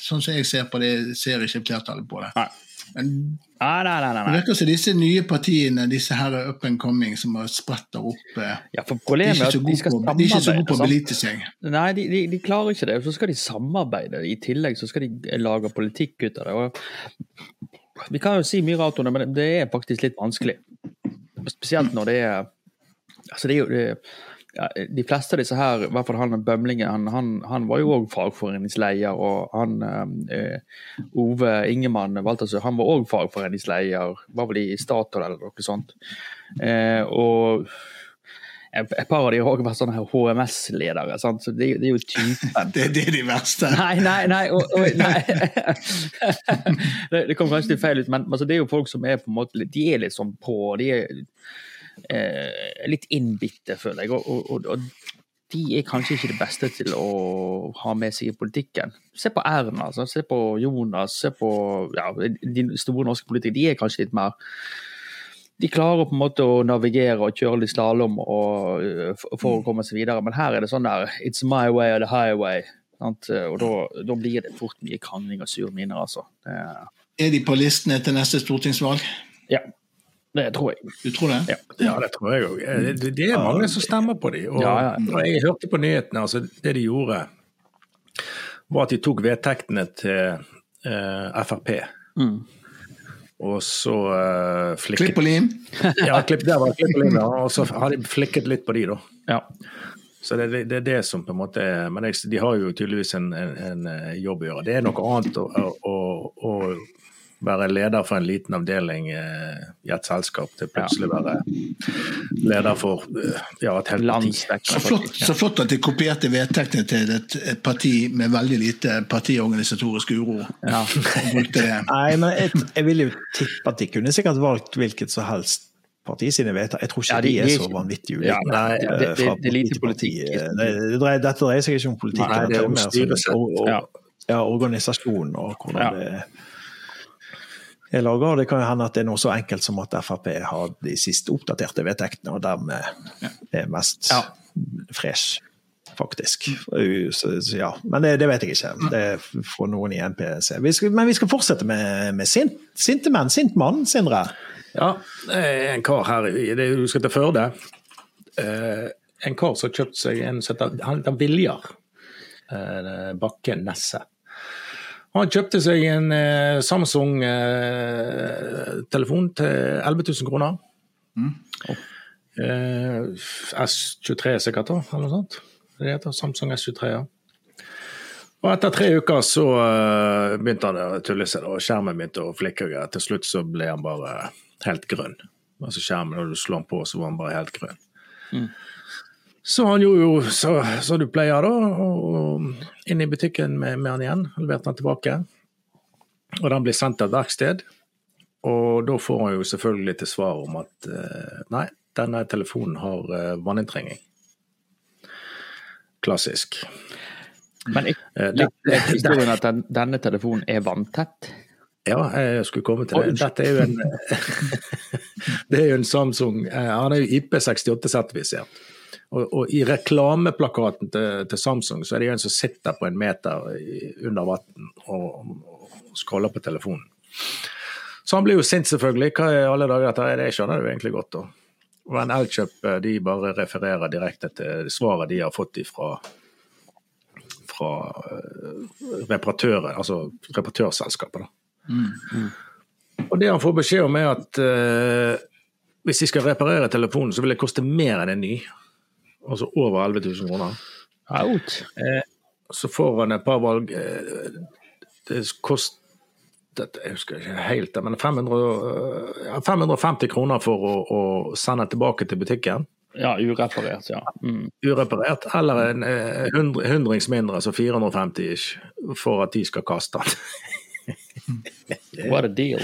sånn som jeg ser på det, ser ikke flertallet på det. Nei. Men Nei, nei, nei. nei, det virker som disse nye partiene, disse her up and coming som har spretter opp eh, Ja, De er problemet ikke så gode på, gode på å belite seg. Nei, de, de, de klarer ikke det. Så skal de samarbeide. I tillegg så skal de lage politikk ut av det. Og vi kan jo si mye rart om det, men det er faktisk litt vanskelig. Spesielt når det er Altså, det er jo ja, De fleste av disse her, i hvert fall han bømlingen, han, han, han var jo òg fagforeningsleder. Og han eh, Ove Ingemann Waltersø, han var òg fagforeningsleder. Var vel i Statoil eller noe sånt. Eh, og et par av de har òg vært sånne HMS-ledere. sant? Så det, det er jo typen. Det, det er de verste. Nei, nei, nei. og- og- nei. det, det kom kanskje litt feil ut, men altså, det er jo folk som er på en måte De er litt sånn på. De er litt innbitte, føler jeg. Og, og, og, de er kanskje ikke det beste til å ha med seg i politikken. Se på Erna, altså. se på Jonas, se på ja, de store norske politikere. De er kanskje litt mer de klarer på en måte å navigere og kjøre litt slalåm øh, for, å komme seg videre, men her er det sånn der It's my way or the highway. Sant? Og da, da blir det fort mye krangling og sure miner, altså. Det, Er de på listene til neste stortingsvalg? ja, det tror jeg. Du tror det? Ja. Ja, det tror jeg òg. Det, det er mange som stemmer på dem. Og Ja, ja. jeg hørte på nyhetene, altså det de gjorde, var at de tok vedtektene til eh, Frp. Mm. Og så uh, flikket Klipp og lim? Ja, klipp, der var klipp og lim, ja. og så har de flikket litt på de, da. Ja. Så det, det, det er det som på en måte er Men jeg, de har jo tydeligvis en, en, en eh, jobb å gjøre. Det er noe annet å, å, å være leder for en liten avdeling eh, i et selskap til plutselig være leder for eh, ja, et helt parti. Så flott, så flott at de kopierte vedtektene til et, et parti med veldig lite partiorganisatorisk uro. Ja. Nei, men jeg, jeg vil jo tippe at de kunne sikkert valgt hvilket som helst parti sine vedtak. Jeg tror ikke Ja, de- de, er så vanvittig vanvittig Ja, ulike. nei, det- det- det er lite politikk. Det, det dette dreier seg ikke om politikk, Nei, det er om mer sånn- styresett. og, og, Ja. ja, organisasjon og hvordan Ja. det er laga. Det kan jo hende at det er noe så enkelt som at Frp har de siste oppdaterte vedtektene, og dermed er mest Ja. fresh. Faktisk. Så, så, ja. Men det, det vet jeg ikke. Det er fra noen i NPC. Vi skal, men vi skal fortsette med, med sint, sinte menn. Sint mann, Sindre. Ja, en kar her det Du skal til Førde. Uh, en kar som har kjøpt seg en som heter Viljar Uh, Bakke Nesse. Han kjøpte seg en eh, Samsung eh, til 11 000 kroner. Eh, S23 sikkert, da, eller noe sånt. Det heter Samsung S23, ja. Og etter tre uker så eh, begynte han å tulle seg, og skjermen begynte å flikke. og. Til slutt så ble han bare helt grønn. Altså skjermen, når du slår den på, så var han bare helt grønn. Mm. Så han gjorde jo som du pleier, da. Og inn i butikken med, med han igjen. Leverte han tilbake. Og den blir sendt til et verksted. Og da får han jo selvfølgelig til svar om at eh, nei, denne telefonen har uh, vanninntrenging. Klassisk. Men ikke jeg, jeg historien at den, denne telefonen er vanntett? Ja, jeg skulle komme til det. Dette er jo en Det er jo en Samsung eh, Han er jo IP68-sertifisert. Og, og, i reklameplakaten til, til, Samsung så er det en som sitter på en meter under vann og, og scroller på telefonen. Så han blir jo sint, selvfølgelig. Hva er alle dager dette er? Det skjønner du egentlig godt. da. Men Elkjøp de bare refererer direkte til svaret de har fått fra, fra eh, reparatører, altså reparatørselskapet. Mm, mm. Og det han får beskjed om, er at uh, hvis de skal reparere telefonen, så vil det koste mer enn en ny. Altså over 11 000 kroner. Out. Eh, så får han et par valg. Eh, det kostet, jeg husker ikke helt, men 500, 550 kroner for å, å sende tilbake til butikken. Ja, ureparert, ja. Mm. Ureparert, eller en eh, hundrings mindre, altså 450 ish, for at de skal kaste den. What a deal.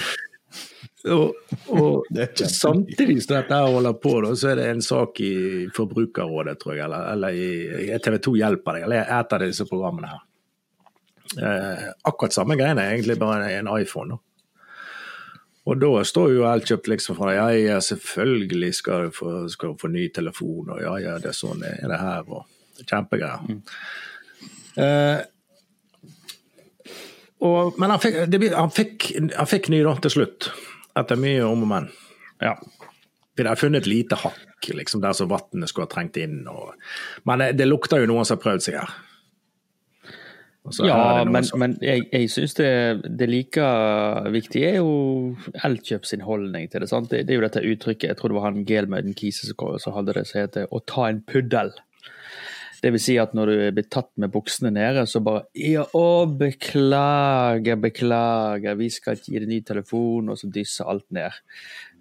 Og, og samtidig som dette holder på, da, så er det en sak i Forbrukerrådet, tror jeg, eller, eller i TV 2 Hjelper deg, eller et av disse programmene her. Eh, akkurat samme greiene, egentlig bare en iPhone. Da. Og da står jo Elkjøp liksom fra ja, ja, selvfølgelig skal du få, skal du få ny telefon, og ja, ja, det er sånn er det her, og kjempegreier. Mm. Eh, og, men han fikk, det, han, fikk, han fikk ny da, til slutt etter mye om og men. Ja. Vi har funnet et lite hakk liksom, der som vannet skulle ha trengt inn. Og... Men det lukter jo noen som har prøvd seg her. Ja, men, som... men, jeg, jeg syns det, det like viktige er jo Elkjøp sin holdning til det. Det, det er jo dette uttrykket, jeg tror det var han Gelmøyden Kise som hadde det, som heter 'å ta en puddel'. Det vil si at når du blir tatt med buksene nede, så bare ja, 'Å, beklager, beklager, vi skal ikke gi deg ny telefon', og så dysser alt ned.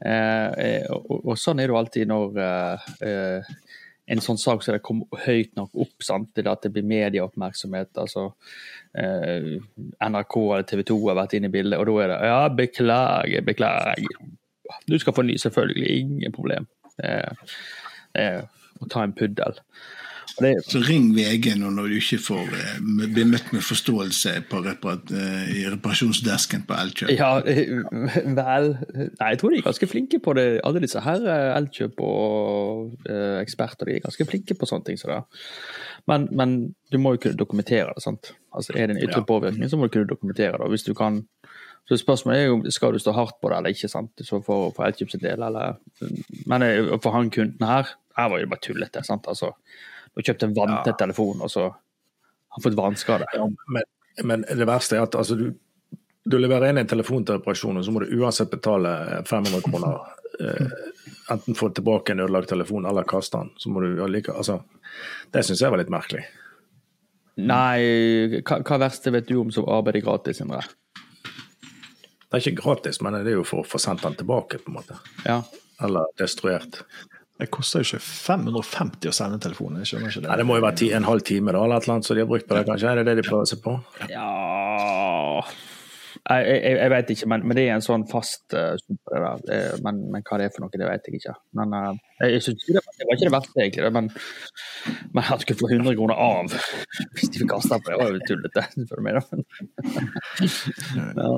Eh, eh, og, og, sånn er det jo alltid når eh, eh en sånn sak som det kommer høyt nok opp, sant? Det at det blir medieoppmerksomhet. altså eh, NRK eller TV 2 har vært inne i bildet, og da er det 'ja, beklager, beklager'. Du skal få ny, selvfølgelig. Ingen problem. Eh, eh, å ta en puddel. Så ring VG nå når du ikke får eh, bli møtt med forståelse reparat, eh, i reparasjonsdesken på Elkjøp. Ja, eh, vel Nei, jeg tror de er ganske flinke på det. Alle disse her Elkjøp og eksperter de er ganske flinke på sånne ting. Så men, men, du må jo kunne dokumentere det. sant? Altså, Er det en ytre påvirkning, så må du kunne dokumentere det. Hvis du kan så Spørsmålet er jo skal du stå hardt på det eller ikke. sant? Så for, for Elkjøp sin del, eller Men for han kunden her, her var jo bare tullete. sant? Altså, og kjøpt en vanntett telefon, og så har fått vannskade. Ja, men, men, det verste er at altså, du, du, leverer inn en telefon til reparasjon, og så må du uansett betale 500 kroner. Eh, enten få tilbake en ødelagt telefon eller kaste den. Så må du like, altså, det syns jeg var litt merkelig. Nei, hva, hva verste vet du om som arbeider gratis, Indre? Det er ikke gratis, men det er jo for å få sendt den tilbake, på en måte. Ja. Eller destruert. Det koster jo ikke 550 å sende telefonen. Jeg skjønner ikke det. Nei, det må jo være ti, en halv time da, eller et eller annet så de har brukt på det, kanskje? Er det det de prøver seg på? Ja Jeg, jeg, jeg vet ikke, men, men, det er en sånn fast uh, men, men, hva det er for noe, det vet jeg ikke. Men uh, jeg synes det, det var ikke det verste, egentlig. Men, men at du kunne få 100 kroner av hvis de fikk kasta på det, var jo tullete, spør du meg. da. ja.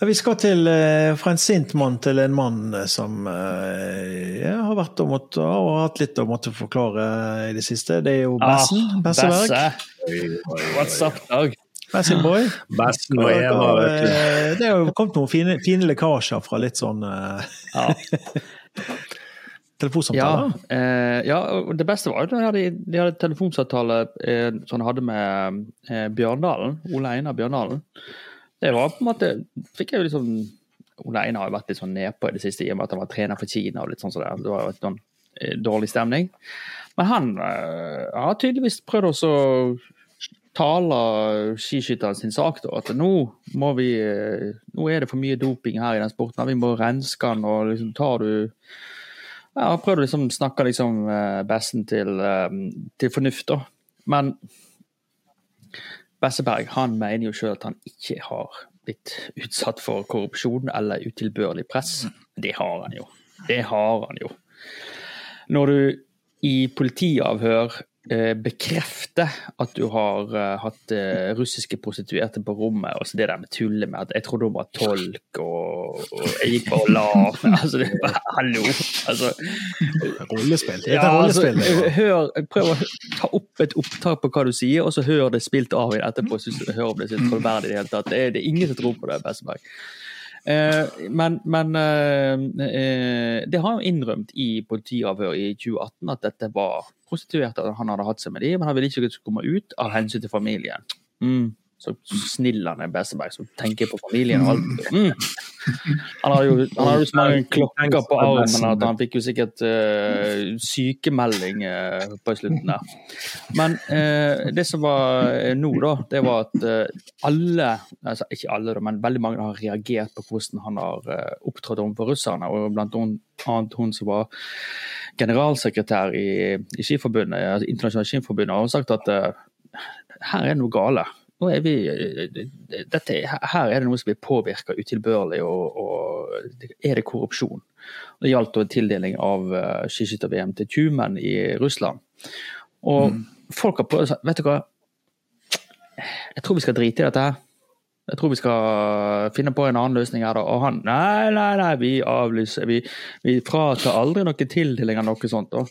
Vi skal til, eh, fra en sint mann til en mann eh, som eh, ja, har vært og, måtte, og hatt litt å måtte forklare i det siste. Det er jo Bessen. Ah, Besseberg. What's up, Dag? Bessin boy. Bessen og Eva. Det har jo kommet noen fine, fine lekkasjer fra litt sånn ja. telefonsamtaler. Ja, eh, ja, og det beste var jo at de de hadde telefonsamtale eh, som de hadde med eh, Bjørndalen. Ole Einar Bjørndalen. Det var på en måte fikk jeg jo liksom Ole Einar har jo vært litt sånn nedpå i det siste i og med at han var trener for Kina. og litt sånn så det, det var jo litt sånn eh, dårlig stemning. Men han øh, har tydeligvis prøvd å tale skiskytteren sin sak, da. At nå må vi eh, Nå er det for mye doping her i den sporten. Vi må renske den, og liksom tar du ja, prøvd å liksom snakke liksom Bessen til, eh, til fornuft, da. Men Besseberg han mener jo sjøl at han ikke har blitt utsatt for korrupsjon eller utilbørlig press. Det har han jo. Det har han jo. Når du i politiavhør eh, bekrefter at du har eh, hatt eh, russiske prostituerte på rommet, og så det der med tullet med at jeg trodde hun var tolk, og, og jeg gikk bare og la altså, det er bare, Hallo! Altså, Rollespill. Det ja, rollespill. altså, hør, prøv å ta opp et opptak på hva du sier, og så hør det spilt av igjen etterpå. Synes du hører om det er troverdig i det hele tatt. Det er, det er ingen som tror på det, Besseberg. Eh, men men eh, eh, det har jo innrømt i politiavhør i 2018 at dette var prostituerte han hadde hatt seg med de, men han ville ikke at det skulle komme ut av hensyn til familien. Mm. Så snill han er Besseberg, som tenker på familien og alt. Mm. Han har jo, han har jo så mange klokker på armen at han fikk jo sikkert uh, sykemelding uh, på slutten der. Men uh, det som var nå, da, det var at alle, altså ikke alle, da, men veldig mange har reagert på hvordan han har opptrådt overfor russerne, og blant annet hun som var generalsekretær i, i Skiforbundet, altså Internasjonale Skiforbundet, har sagt at her er noe gale er vi, dette, her er det noe som blir påvirka utilbørlig, og, og, er det korrupsjon? Det gjaldt tildeling av skiskytter-VM til Tumen i Russland. Og mm. folk har prøvd Vet du hva, jeg tror vi skal drite i dette her. Jeg tror vi skal finne på en annen løsning her, da. Og han Nei, nei, nei, vi avlyser. Vi, vi fratar aldri noen tildeling av noe sånt. da.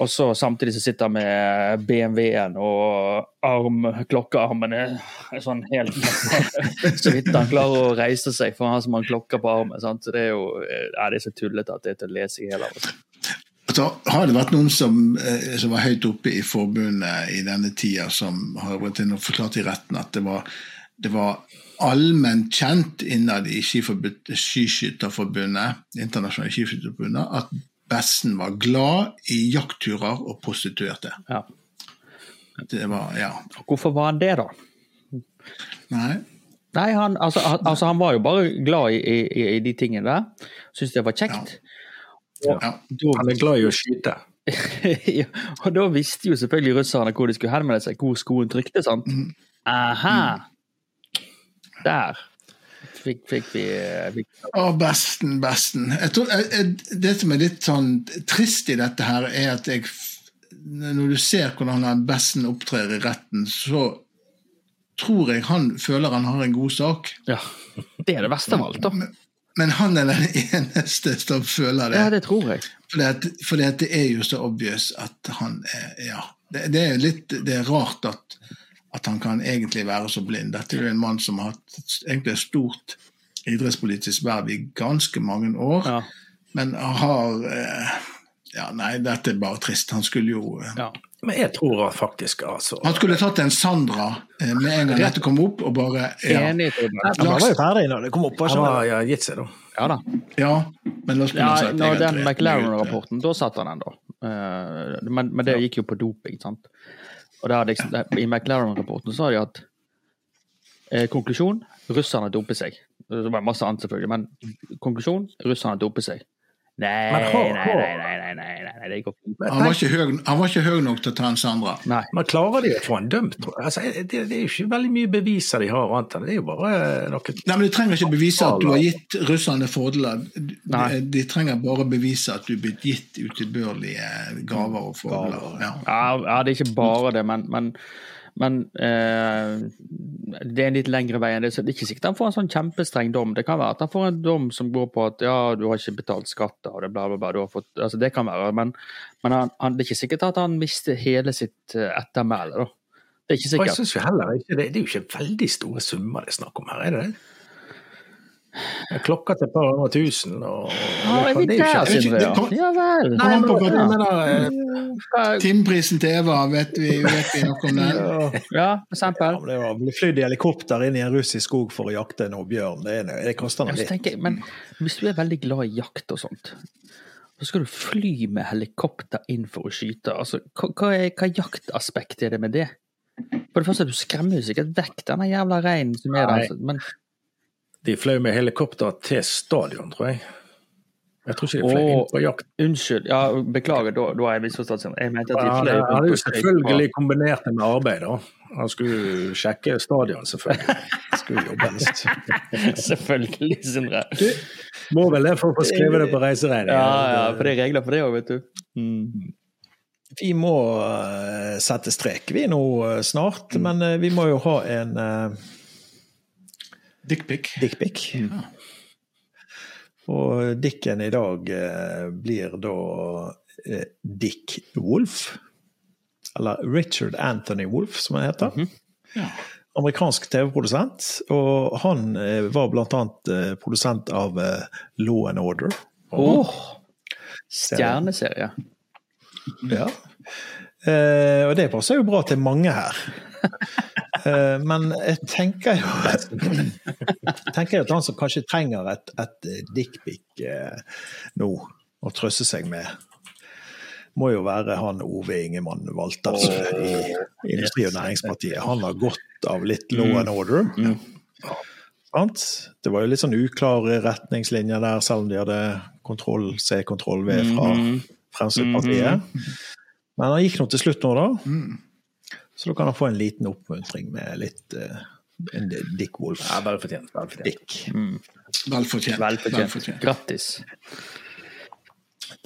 Og så samtidig så sitter han med BMW-en og arm, er sånn helt Så vidt han klarer å reise seg, for han har klokker på armen. Sant? Så det er jo ja, det er så tullete at det er til å lese i hele av. Så Har det vært noen som, eh, som, var høyt oppe i forbundet i denne tida, som har vært inn og forklart i retten at det var, det var allment kjent innad i Skiskytterforbundet, internasjonale skiskytterforbundet, at Bessen var glad i jaktturer og prostituerte. Ja. Det var, ja. Hvorfor var han det, da? Nei. Nei, han, altså, han, altså, han var jo bare glad i, i, i de tingene der. Syntes det var kjekt. Ja. Ja. Han er glad i å skyte. ja, og da visste jo selvfølgelig russerne hvor de skulle henvende seg, hvor skoen trykte. sant? Mm. Aha! Der fikk, fikk vi fikk... Å, besten, besten. Jeg tror, jeg, jeg, det som er litt sånn trist i dette her, er at jeg Når du ser hvordan han besten opptrer i retten, så tror jeg han føler han har en god sak. Ja, Det er det verste av alt, da. Men, men han er den eneste som føler det. Ja, det tror jeg. For det er jo så obvious at han er Ja. Det, det er litt det er rart at at han kan egentlig være så blind. Dette er jo en mann som har hatt egentlig et stort idrettspolitisk verv i ganske mange år, ja. men har eh, ja, Nei, dette er bare trist. Han skulle jo eh, ja. Men jeg tror faktisk altså Han skulle tatt en Sandra eh, med en gang dette kom opp, og bare ja. Enig. Han var jo ferdig når det kom opp. Han har ja, gitt seg, da. Ja da. Ja, men la oss ja, når den McLaren-rapporten, da satt han ennå. Uh, men, men det gikk jo på doping, sant. Og det hadde, I McLaren-rapporten sa de at eh, konklusjon russerne doper seg. Det var masse annet, selvfølgelig, men konklusjon russerne doper seg. Nei, nei, nei, nei, nei, nei, nei, det går fint. Han var, ikke høy, han var ikke høy nok til å ta en Sandra. Nei. Men klarer de å få han dømt? Altså, det, det, er jo ikke veldig mye beviser de har. Det er jo bare noe Nei, men De trenger ikke bevise at du har gitt russerne fordeler. De, de, trenger bare bevise at du er blitt gitt utilbørlige gaver og fordeler. Ja. ja. det er ikke bare det, men, men eh, det er en litt lengre vei enn det. Så det er ikke sikkert han får en sånn kjempestreng dom. Det kan være at han får en dom som går på at ja, du har ikke betalt skatter og det bla, bla, bla. Du har fått, altså det kan være, men, men han, han, det er ikke sikkert at han mister hele sitt eh, ettermæle. da. Det er ikke sikkert. Jeg synes jo heller ikke, det, det er jo ikke veldig store summer det er snakk om her, er det det? Klokka til et par hundre tusen. Og, ja, er vi der, Sindre? Ja vel. Nei, men, Timeprisen til Eva, vet vi, vet vi noe om den? Ja, for eksempel. Ja, det å bli flydd i helikopter inn i en russisk skog for å jakte en bjørn, det, det koster noe litt. Men hvis du er veldig glad i jakt og sånt, så skal du fly med helikopter inn for å skyte. Altså, hva, hva, er, hva jaktaspekt er det med det? For det første, du skremmer jo sikkert vekk denne jævla reinen som er der. Men De fløy med helikopter til stadion, tror jeg. Jeg tror ikke de fløy Åh. inn på jakt. unnskyld, ja, beklager, da, da har jeg misforstått. seg. Jeg mente at de Han fløy hadde jo på skøyter selvfølgelig kombinert det med arbeid, da. Han skulle sjekke stadion, selvfølgelig. Skulle jobbe mest. Selvfølgelig, Sindre. Må vel det for å få skrevet det på reiseregningen. Ja, ja, for det er regler for det òg, vet du. Mm. Vi må eh, sette strek, vi nå eh, snart. Men eh, vi må jo ha en Dickpic. dickpic. Og dicken i dag eh, blir da eh, Dick Wolf. Eller Richard Anthony Wolf, som han heter. Ja. Amerikansk TV-produsent. Og han eh, var blant annet eh, produsent av eh, Law and Order. Åh, Stjerneserie. Ja. Eh, og det passer jo bra til mange her. Eh, men jeg tenker jo tenker at han som kanskje trenger et, et dickpic eh, nå å trøste seg med, må jo være han Ove Ingemann Waltersen i Industri- og Næringspartiet. Han har godt av litt law and order. Sant? Det var jo litt sånn uklare retningslinjer der, selv om de hadde kontroll C, kontroll V fra Fremskrittspartiet. Men han gikk nå til slutt nå, da. Så da kan han få en liten oppmuntring med litt uh, en Dick Wolf. Ja, velfortjent. Velfortjent. Bare fortjent. Dick. Velfortjent. Velfortjent. Grattis.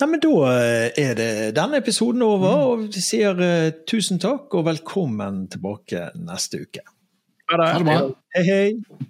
Nei, men da eh, er det denne episoden over, og vi sier uh, tusen takk og velkommen tilbake neste uke. Ha det. Ha det bra. Hei, hei!